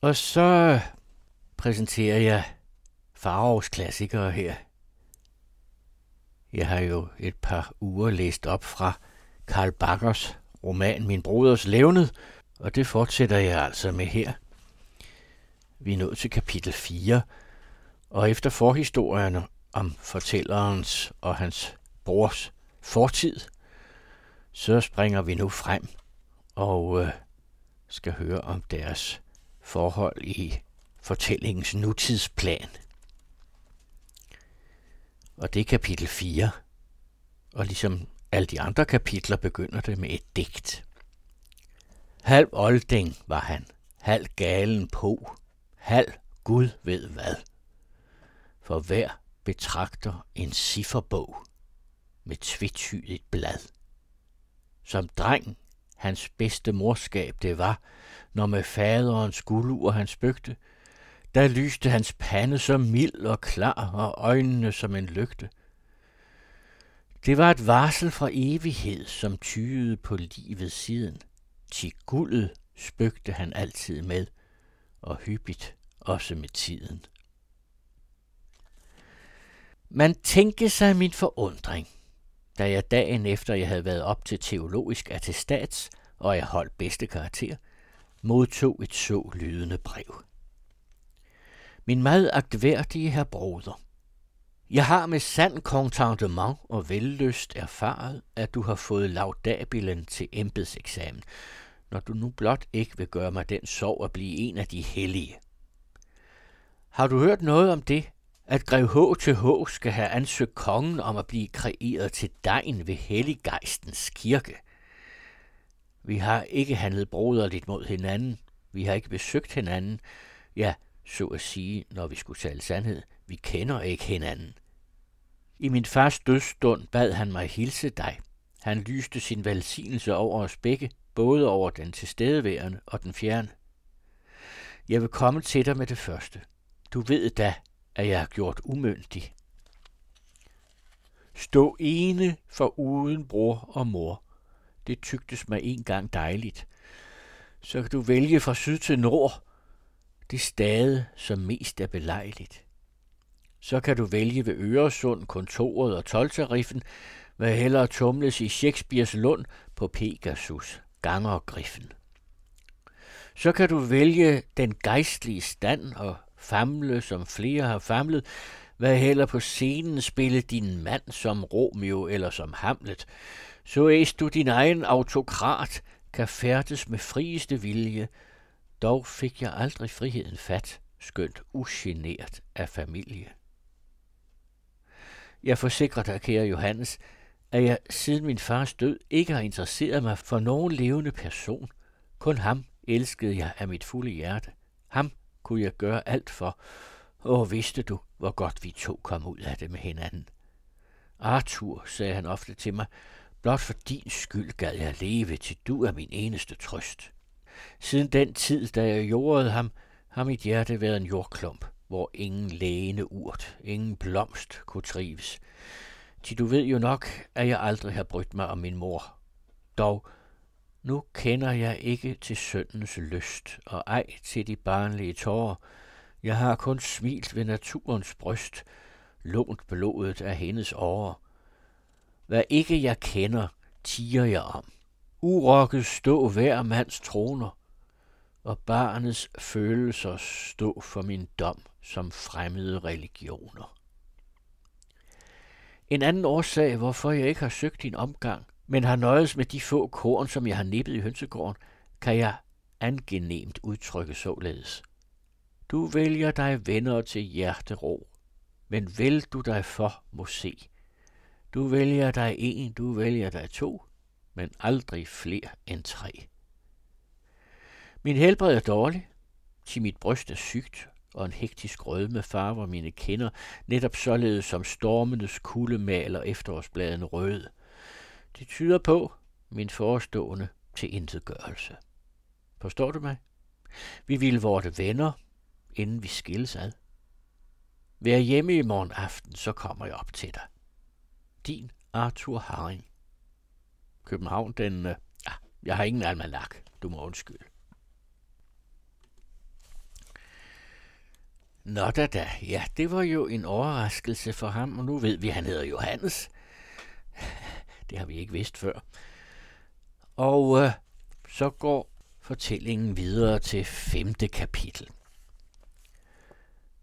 Og så præsenterer jeg Farovs klassikere her. Jeg har jo et par uger læst op fra Karl Bakkers roman Min Broders Levnet, og det fortsætter jeg altså med her. Vi er nået til kapitel 4, og efter forhistorierne om fortællerens og hans brors fortid, så springer vi nu frem og øh, skal høre om deres forhold i fortællingens nutidsplan. Og det er kapitel 4. Og ligesom alle de andre kapitler begynder det med et digt. Halv olding var han, halv galen på, halv Gud ved hvad. For hver betragter en cifferbog med tvetydigt blad. Som dreng, hans bedste morskab det var, når med faderens guldur han spøgte, der lyste hans pande så mild og klar, og øjnene som en lygte. Det var et varsel fra evighed, som tyede på livet siden. Til guldet spøgte han altid med, og hyppigt også med tiden. Man tænkte sig min forundring, da jeg dagen efter jeg havde været op til teologisk attestats, og jeg holdt bedste karakter, modtog et så lydende brev. Min meget agtværdige herr broder, jeg har med sand contentement og vellyst erfaret, at du har fået laudabilen til embedseksamen, når du nu blot ikke vil gøre mig den sorg at blive en af de hellige. Har du hørt noget om det, at grev H til H skal have ansøgt kongen om at blive kreeret til dejen ved Helliggeistens kirke? Vi har ikke handlet broderligt mod hinanden. Vi har ikke besøgt hinanden. Ja, så at sige, når vi skulle tale sandhed. Vi kender ikke hinanden. I min fars dødsstund bad han mig hilse dig. Han lyste sin velsignelse over os begge, både over den tilstedeværende og den fjerne. Jeg vil komme til dig med det første. Du ved da, at jeg har gjort umyndig. Stå ene for uden bror og mor. Det tygtes mig en gang dejligt. Så kan du vælge fra syd til nord. Det stade, som mest er belejligt. Så kan du vælge ved Øresund, kontoret og tolvtariffen, hvad hellere tumles i Shakespeares lund på Pegasus, gangergriffen. Så kan du vælge den gejstlige stand og famle, som flere har famlet, hvad heller på scenen spille din mand som Romeo eller som Hamlet, så æs du din egen autokrat kan færdes med frieste vilje, dog fik jeg aldrig friheden fat, skønt ugenert af familie. Jeg forsikrer dig, kære Johannes, at jeg siden min fars død ikke har interesseret mig for nogen levende person. Kun ham elskede jeg af mit fulde hjerte. Ham kunne jeg gøre alt for. Og vidste du, hvor godt vi to kom ud af det med hinanden. Arthur, sagde han ofte til mig, blot for din skyld gad jeg leve, til du er min eneste trøst. Siden den tid, da jeg jordede ham, har mit hjerte været en jordklump hvor ingen lægende urt, ingen blomst kunne trives. Til du ved jo nok, at jeg aldrig har brydt mig om min mor. Dog, nu kender jeg ikke til søndens lyst, og ej til de barnlige tårer. Jeg har kun smilt ved naturens bryst, lånt blodet af hendes åre. Hvad ikke jeg kender, tiger jeg om. Urokket stå hver mands troner, og barnets følelser stå for min dom som fremmede religioner. En anden årsag, hvorfor jeg ikke har søgt din omgang, men har nøjes med de få korn, som jeg har nippet i hønsegården, kan jeg angenemt udtrykke således. Du vælger dig venner til hjertero, men vel du dig for må se. Du vælger dig en, du vælger dig to, men aldrig flere end tre. Min helbred er dårlig, til mit bryst er sygt, og en hektisk rødme farver mine kinder, netop således som stormenes kulde maler efterårsbladene røde. Det tyder på min forestående til intetgørelse. Forstår du mig? Vi ville vorte venner, inden vi skilles ad. Vær hjemme i morgen aften, så kommer jeg op til dig. Din Arthur Haring. København, den... Øh, ja, jeg har ingen almanak. Du må undskylde. Nå da da, ja, det var jo en overraskelse for ham, og nu ved vi, at han hedder Johannes. Det har vi ikke vidst før. Og øh, så går fortællingen videre til femte kapitel.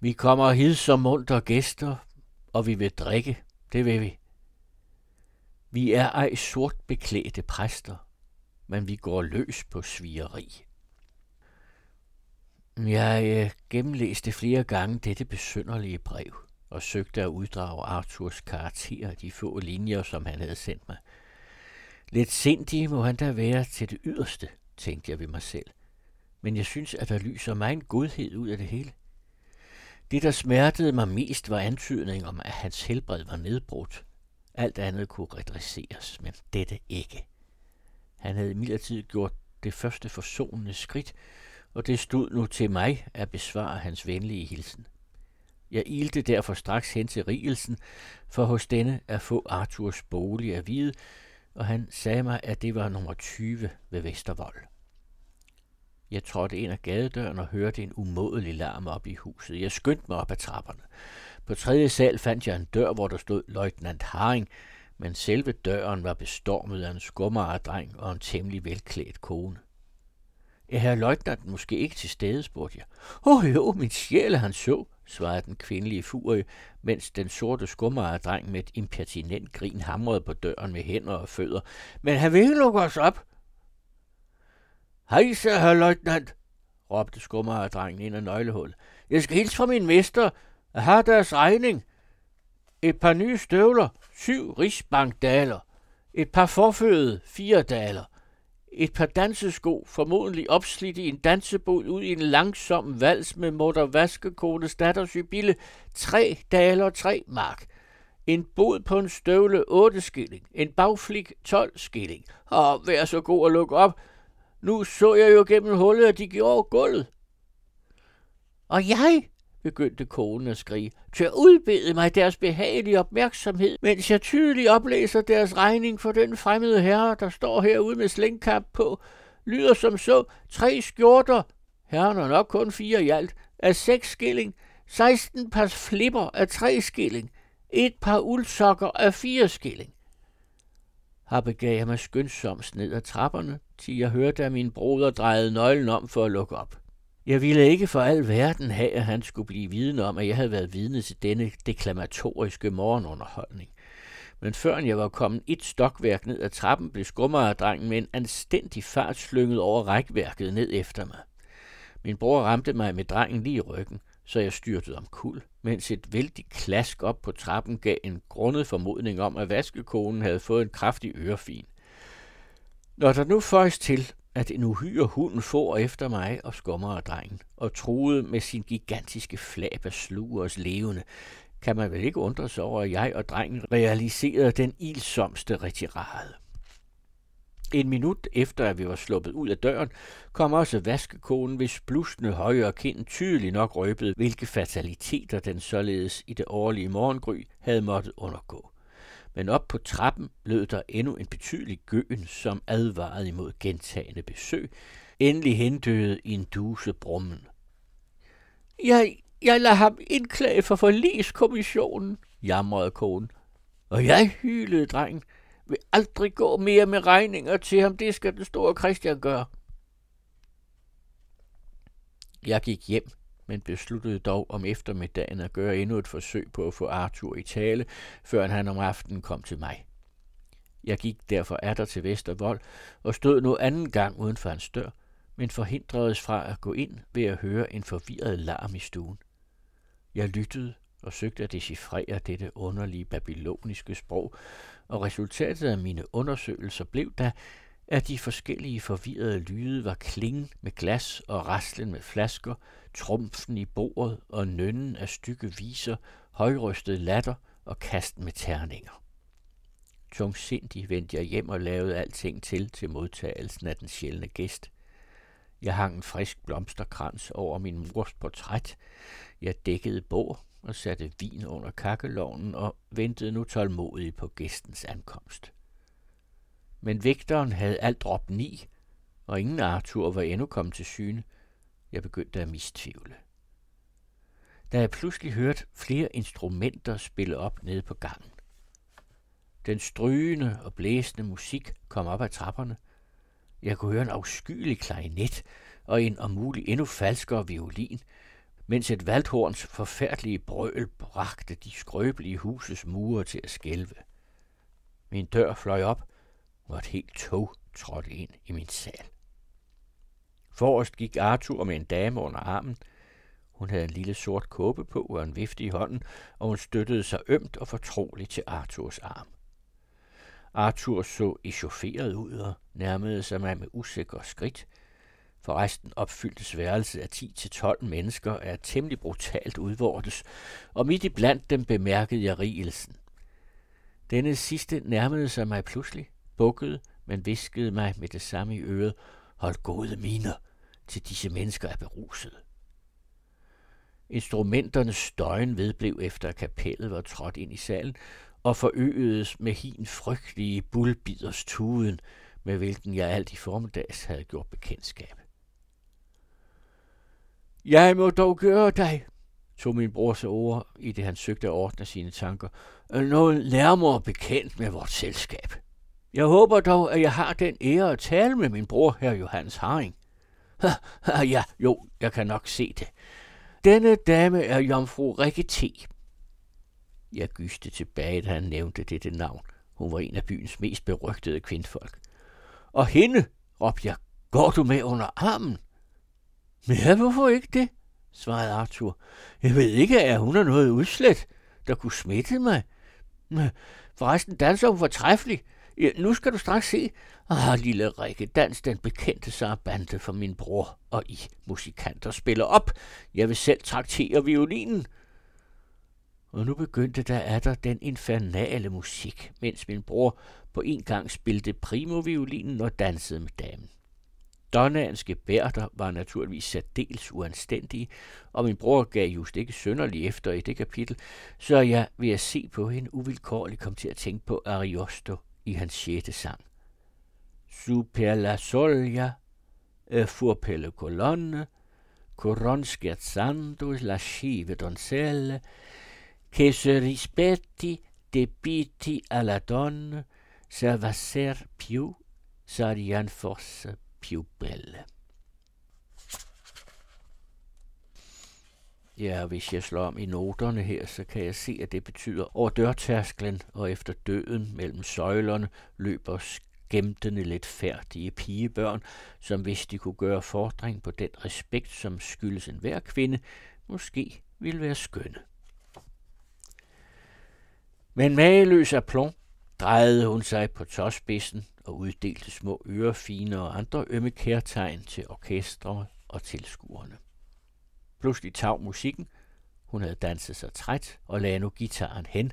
Vi kommer hid som munter gæster, og vi vil drikke, det vil vi. Vi er ej sort beklædte præster, men vi går løs på svigeri. Jeg øh, gennemlæste flere gange dette besynderlige brev og søgte at uddrage Arthurs karakter de få linjer, som han havde sendt mig. Lidt sindig må han da være til det yderste, tænkte jeg ved mig selv. Men jeg synes, at der lyser mig en godhed ud af det hele. Det, der smertede mig mest, var antydning om, at hans helbred var nedbrudt. Alt andet kunne redresseres, men dette ikke. Han havde imidlertid gjort det første forsonende skridt, og det stod nu til mig at besvare hans venlige hilsen. Jeg ilte derfor straks hen til Rigelsen, for hos denne at få Arthurs bolig at vide, og han sagde mig, at det var nummer 20 ved Vestervold. Jeg trådte ind ad gadedøren og hørte en umådelig larm op i huset. Jeg skyndte mig op ad trapperne. På tredje sal fandt jeg en dør, hvor der stod løjtnant Haring, men selve døren var bestormet af en skummeredreng og en temmelig velklædt kone. Er herr løjtnanten måske ikke til stede, spurgte jeg. Åh oh, jo, min sjæl han så, svarede den kvindelige furie, mens den sorte skummeredreng med et impertinent grin hamrede på døren med hænder og fødder. Men han vil ikke lukke os op. Hej, så, herr løjtnant, råbte skummeredrengen ind ad nøglehullet. Jeg skal hilse fra min mester. Jeg har deres regning. Et par nye støvler, syv rigsbankdaler. Et par forfødede, fire daler. Et par dansesko, formodentlig opslidt i en dansebod ud i en langsom vals med mutter vaskekones datter Sybille, tre daler tre mark. En bod på en støvle 8 skilling, en bagflik 12 skilling. Og vær så god at lukke op. Nu så jeg jo gennem hullet, at de gjorde gulvet. Og jeg, begyndte konen at skrige, til at udbede mig deres behagelige opmærksomhed, mens jeg tydeligt oplæser deres regning for den fremmede herre, der står herude med slængkamp på, lyder som så tre skjorter, herren har nok kun fire i alt, af seks skilling, 16 par flipper af tre skilling, et par uldsokker af fire skilling. Her begav jeg mig skyndsomt ned ad trapperne, til jeg hørte, at min broder drejede nøglen om for at lukke op. Jeg ville ikke for al verden have, at han skulle blive vidne om, at jeg havde været vidne til denne deklamatoriske morgenunderholdning. Men før jeg var kommet et stokværk ned ad trappen, blev skummeredrengen med en anstændig fart slynget over rækværket ned efter mig. Min bror ramte mig med drengen lige i ryggen, så jeg styrtede om kul, mens et vældig klask op på trappen gav en grundet formodning om, at vaskekonen havde fået en kraftig ørefin. Når der nu føjes til, at en uhyre hund får efter mig og skummer af drengen, og truede med sin gigantiske flab at sluge os levende, kan man vel ikke undre sig over, at jeg og drengen realiserede den ilsomste retirade. En minut efter, at vi var sluppet ud af døren, kom også vaskekonen, hvis blusende højre kind tydeligt nok røbede, hvilke fataliteter den således i det årlige morgengry havde måttet undergå men op på trappen lød der endnu en betydelig gøen, som advarede imod gentagende besøg, endelig hendøde i en duse brummen. Jeg, jeg lader ham indklage for forliskommissionen, jamrede konen. Og jeg hylede drengen. Vil aldrig gå mere med regninger til ham, det skal den store Christian gøre. Jeg gik hjem men besluttede dog om eftermiddagen at gøre endnu et forsøg på at få Arthur i tale, før han om aftenen kom til mig. Jeg gik derfor atter til Vestervold og stod nu anden gang uden for hans dør, men forhindredes fra at gå ind ved at høre en forvirret larm i stuen. Jeg lyttede og søgte at decifrere dette underlige babyloniske sprog, og resultatet af mine undersøgelser blev da, at de forskellige forvirrede lyde var klingen med glas og raslen med flasker, trumfen i bordet og nønnen af stykke viser, højrystet latter og kast med terninger. Tungsindig vendte jeg hjem og lavede alting til til modtagelsen af den sjældne gæst. Jeg hang en frisk blomsterkrans over min mors portræt. Jeg dækkede bord og satte vin under kakkelovnen og ventede nu tålmodigt på gæstens ankomst. Men vægteren havde alt drop ni, og ingen Arthur var endnu kommet til syne. Jeg begyndte at mistvivle. da jeg pludselig hørte flere instrumenter spille op nede på gangen. Den strygende og blæsende musik kom op ad trapperne. Jeg kunne høre en afskyelig klarinet og en om muligt endnu falskere violin, mens et valdhorns forfærdelige brøl bragte de skrøbelige huses mure til at skælve. Min dør fløj op, og et helt tog trådte ind i min sal. Forrest gik Arthur med en dame under armen. Hun havde en lille sort kåbe på og en vifte i hånden, og hun støttede sig ømt og fortroligt til Arthurs arm. Arthur så echaufferet ud og nærmede sig mig med usikre skridt. Forresten opfyldtes værelset af 10-12 mennesker er temmelig brutalt udvortes, og midt i blandt dem bemærkede jeg rigelsen. Denne sidste nærmede sig mig pludselig, bukkede, men viskede mig med det samme i øret, hold gode miner, til disse mennesker er beruset. Instrumenternes støjen vedblev efter at kapellet var trådt ind i salen, og forøgedes med hin frygtelige bulbiders tuden, med hvilken jeg alt i formiddags havde gjort bekendtskab. Jeg må dog gøre dig, tog min bror ord, i det han søgte at ordne sine tanker, noget nærmere bekendt med vort selskab. Jeg håber dog, at jeg har den ære at tale med min bror, herr Johannes Haring. ja, jo, jeg kan nok se det. Denne dame er jomfru Rikke T. Jeg gyste tilbage, da han nævnte dette navn. Hun var en af byens mest berygtede kvindfolk. Og hende, råbte jeg, går du med under armen? Ja, hvorfor ikke det? svarede Arthur. Jeg ved ikke, at hun har noget udslet, der kunne smitte mig. Forresten danser hun fortræffeligt. Ja, nu skal du straks se. Ah, lille Rikke, dans den bekendte sarabande for min bror, og I musikanter spiller op. Jeg vil selv traktere violinen. Og nu begyndte der at der den infernale musik, mens min bror på en gang spillede primoviolinen og dansede med damen. Donnaens gebærter var naturligvis særdeles uanstændige, og min bror gav just ikke sønderlig efter i det kapitel, så jeg ved at se på hende uvilkårligt kom til at tænke på Ariosto i hans sjette sang. Super la solia, e fur per le colonne, coron scherzando la scive donzelle, che se rispetti debiti alla donne, servasser più, sarian forse più belle. Ja, hvis jeg slår om i noterne her, så kan jeg se, at det betyder over dørtærsklen og efter døden mellem søjlerne løber skæmtende lidt færdige pigebørn, som hvis de kunne gøre fordring på den respekt, som skyldes enhver kvinde, måske ville være skønne. Men mageløs aplomb drejede hun sig på tåspidsen og uddelte små ørefine og andre ømme kærtegn til orkestre og tilskuerne. Pludselig tav musikken. Hun havde danset sig træt og lagde nu gitaren hen.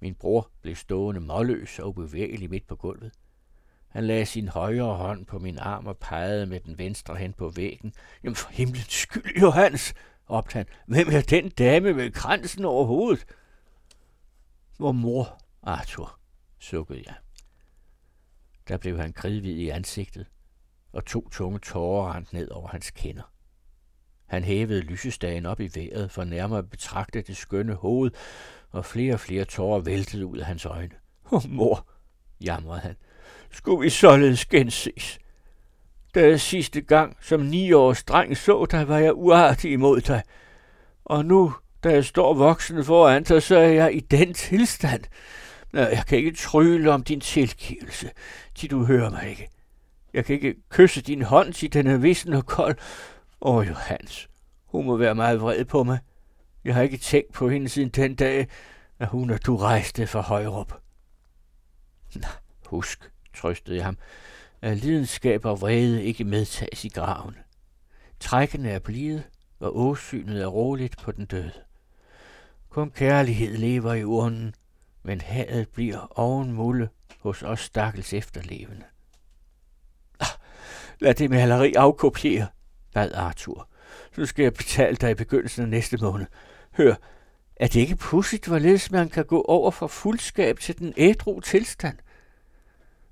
Min bror blev stående målløs og ubevægelig midt på gulvet. Han lagde sin højre hånd på min arm og pegede med den venstre hen på væggen. Jamen for himlens skyld, Johannes, råbte han. Hvem er den dame med kransen over hovedet? Hvor mor, Arthur, sukkede jeg. Der blev han kridhvid i ansigtet, og to tunge tårer rent ned over hans kinder. Han hævede lysestagen op i vejret for nærmere at betragte det skønne hoved, og flere og flere tårer væltede ud af hans øjne. Åh, oh, mor, jamrede han, skulle vi således genses? Da jeg sidste gang som ni års dreng så dig, var jeg uartig imod dig. Og nu, da jeg står voksen foran dig, så er jeg i den tilstand. Jeg kan ikke trylle om din tilgivelse, til du hører mig ikke. Jeg kan ikke kysse din hånd, til den er vissen og kold, Åh, Johans, hun må være meget vred på mig. Jeg har ikke tænkt på hende siden den dag, at hun og du rejste fra Højrup. Nå, husk, trøstede jeg ham, at lidenskab og vrede ikke medtages i graven. Trækkene er blide, og åsynet er roligt på den døde. Kun kærlighed lever i urnen, men hadet bliver ovenmulde hos os stakkels efterlevende. Ah, lad det maleri afkopiere, bad Arthur. Så skal jeg betale dig i begyndelsen af næste måned. Hør, er det ikke pudsigt, hvorledes man kan gå over fra fuldskab til den ædru tilstand?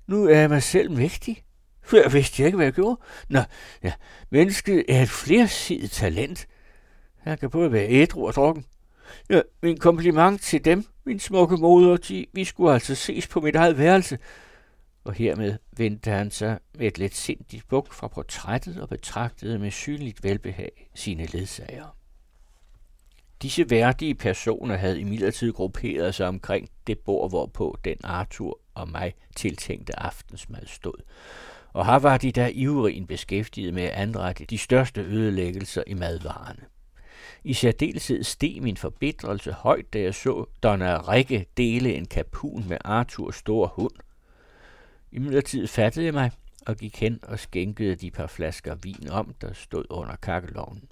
Nu er jeg mig selv mægtig. Før vidste jeg ikke, hvad jeg gjorde. Nå, ja, mennesket er et flersidigt talent. Jeg kan både være ædru og drukken. Ja, min kompliment til dem, min smukke moder, de, vi skulle altså ses på mit eget værelse. Og hermed vendte han sig med et lidt sindigt buk fra portrættet og betragtede med synligt velbehag sine ledsager. Disse værdige personer havde imidlertid grupperet sig omkring det bord, hvorpå den Arthur og mig tiltænkte aftensmad stod. Og her var de der ivrigen beskæftiget med at anrette de største ødelæggelser i madvarerne. I særdeleshed steg min forbitrelse højt, da jeg så Donna Rikke dele en kapun med Arthurs store hund. I midlertid fattede jeg mig og gik hen og skænkede de par flasker vin om, der stod under kakkelovnen.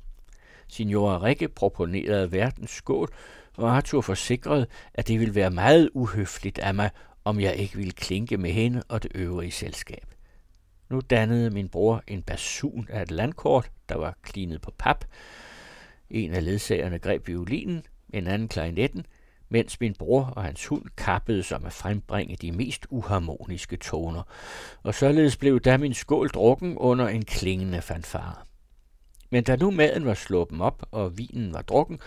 Signora Rikke proponerede verdens skål, og Arthur forsikrede, at det ville være meget uhøfligt af mig, om jeg ikke ville klinke med hende og det øvrige selskab. Nu dannede min bror en basun af et landkort, der var klinet på pap. En af ledsagerne greb violinen, en anden klarinetten, mens min bror og hans hund kappede som at frembringe de mest uharmoniske toner, og således blev da min skål drukken under en klingende fanfare. Men da nu maden var sluppen op, og vinen var drukken,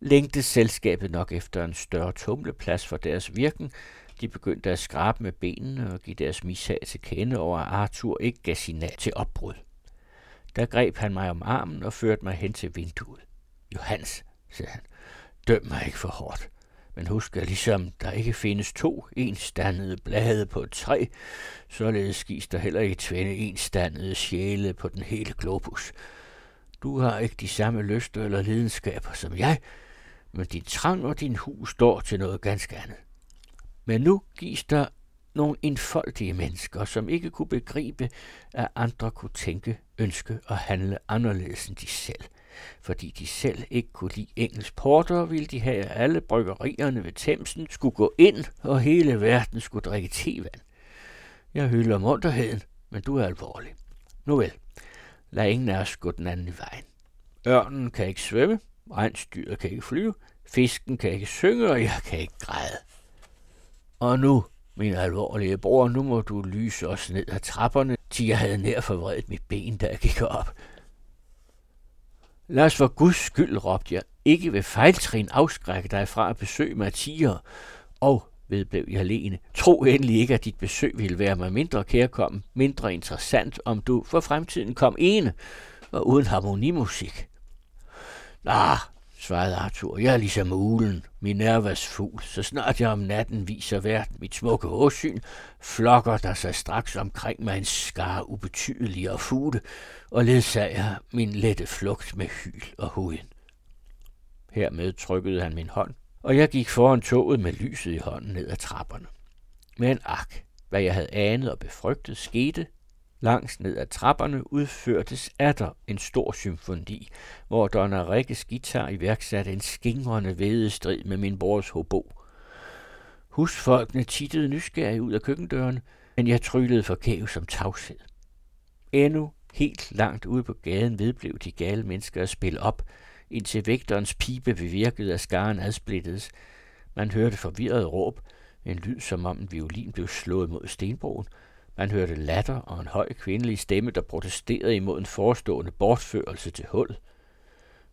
længte selskabet nok efter en større tumleplads for deres virken. De begyndte at skrabe med benene og give deres mishag til kende over, at Arthur ikke gav signal til opbrud. Der greb han mig om armen og førte mig hen til vinduet. Johans, sagde han, døm mig ikke for hårdt. Men husk, at ligesom der ikke findes to enstandede blade på et træ, således gives der heller ikke tvinde enstandede sjæle på den hele globus. Du har ikke de samme lyster eller lidenskaber som jeg, men din trang og din hus står til noget ganske andet. Men nu gives der nogle indfoldige mennesker, som ikke kunne begribe, at andre kunne tænke, ønske og handle anderledes end de selv. Fordi de selv ikke kunne lide engelsk porter, ville de have, at alle bryggerierne ved Thamesen skulle gå ind, og hele verden skulle drikke tevand. Jeg hylder munterheden, men du er alvorlig. Nu vel, Lad ingen af os gå den anden i vejen. Ørnen kan ikke svømme, rensdyret kan ikke flyve, fisken kan ikke synge, og jeg kan ikke græde. Og nu, min alvorlige bror, nu må du lyse os ned ad trapperne, til jeg havde nær forvredet mit ben, da jeg gik op. Lad os for Guds skyld, råbte jeg, ikke ved fejltrin afskrække dig fra at besøge mig og vedblev jeg alene. Tro endelig ikke, at dit besøg ville være mig mindre kærkommen, mindre interessant, om du for fremtiden kom ene og uden harmonimusik. Nå, svarede Arthur, jeg er ligesom ulen, min nervas fugl. Så snart jeg om natten viser hvert mit smukke åsyn, flokker der sig straks omkring mig en skar og fugle, og ledsager min lette flugt med hyl og huden. Hermed trykkede han min hånd og jeg gik foran toget med lyset i hånden ned ad trapperne. Men ak, hvad jeg havde anet og befrygtet, skete. Langs ned ad trapperne udførtes atter en stor symfoni, hvor Donna Rikkes guitar iværksatte en skingrende vedestrid med min brors hobo. Husfolkene tittede nysgerrige ud af køkkendøren, men jeg tryllede forgæves som tavshed. Endnu helt langt ude på gaden vedblev de gale mennesker at spille op, indtil vægterens pibe bevirkede, at skaren adsplittedes. Man hørte forvirret råb, en lyd som om en violin blev slået mod stenbroen. Man hørte latter og en høj kvindelig stemme, der protesterede imod en forestående bortførelse til hul.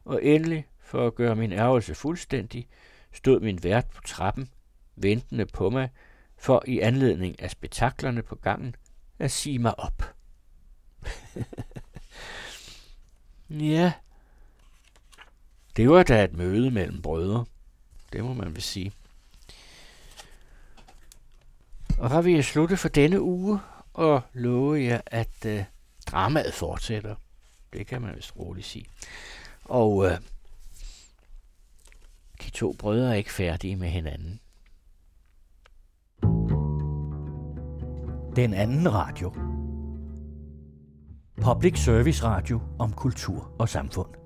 Og endelig, for at gøre min ærgelse fuldstændig, stod min vært på trappen, ventende på mig, for i anledning af spektaklerne på gangen at sige mig op. ja, det var da et møde mellem brødre. Det må man vel sige. Og her vil jeg slutte for denne uge, og love jer, at øh, dramaet fortsætter. Det kan man vist roligt sige. Og øh, de to brødre er ikke færdige med hinanden. Den anden radio. Public Service Radio om kultur og samfund.